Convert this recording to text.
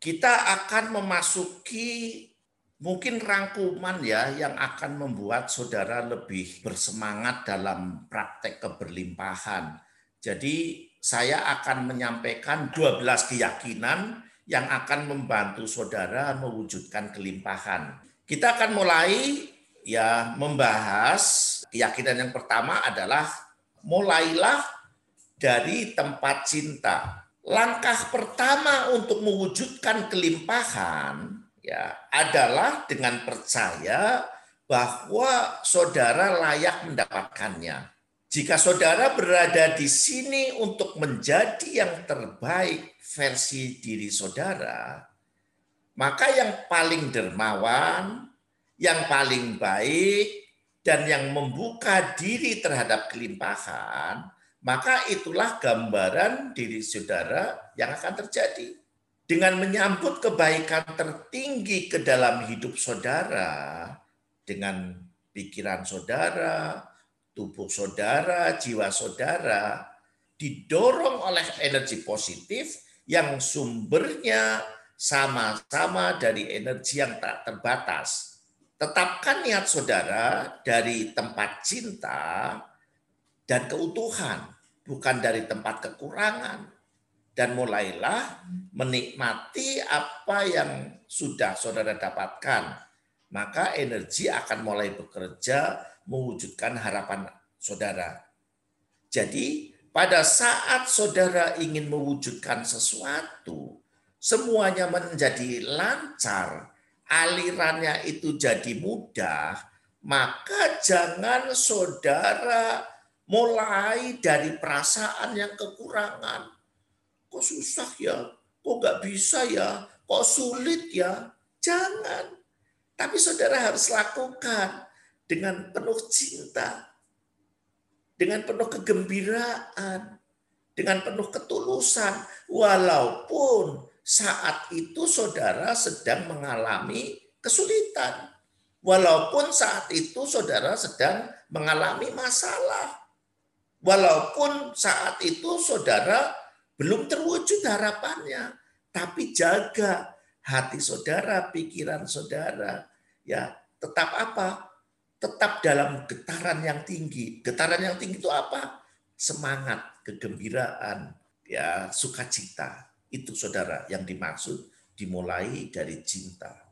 kita akan memasuki mungkin rangkuman ya yang akan membuat saudara lebih bersemangat dalam praktek keberlimpahan. Jadi saya akan menyampaikan 12 keyakinan yang akan membantu saudara mewujudkan kelimpahan. Kita akan mulai ya membahas keyakinan yang pertama adalah mulailah dari tempat cinta. Langkah pertama untuk mewujudkan kelimpahan ya adalah dengan percaya bahwa saudara layak mendapatkannya. Jika saudara berada di sini untuk menjadi yang terbaik versi diri saudara, maka yang paling dermawan, yang paling baik, dan yang membuka diri terhadap kelimpahan, maka itulah gambaran diri saudara yang akan terjadi dengan menyambut kebaikan tertinggi ke dalam hidup saudara, dengan pikiran saudara, tubuh saudara, jiwa saudara, didorong oleh energi positif yang sumbernya sama-sama dari energi yang tak terbatas. Tetapkan niat saudara dari tempat cinta dan keutuhan, bukan dari tempat kekurangan dan mulailah menikmati apa yang sudah saudara dapatkan. Maka energi akan mulai bekerja mewujudkan harapan saudara. Jadi pada saat saudara ingin mewujudkan sesuatu, semuanya menjadi lancar, alirannya itu jadi mudah, maka jangan saudara mulai dari perasaan yang kekurangan. Kok susah ya, kok nggak bisa ya, kok sulit ya. Jangan. Tapi saudara harus lakukan dengan penuh cinta, dengan penuh kegembiraan, dengan penuh ketulusan, walaupun saat itu saudara sedang mengalami kesulitan, walaupun saat itu saudara sedang mengalami masalah, walaupun saat itu saudara belum terwujud harapannya, tapi jaga hati saudara, pikiran saudara. Ya, tetap apa? Tetap dalam getaran yang tinggi. Getaran yang tinggi itu apa? Semangat, kegembiraan, ya, sukacita. Itu saudara yang dimaksud dimulai dari cinta.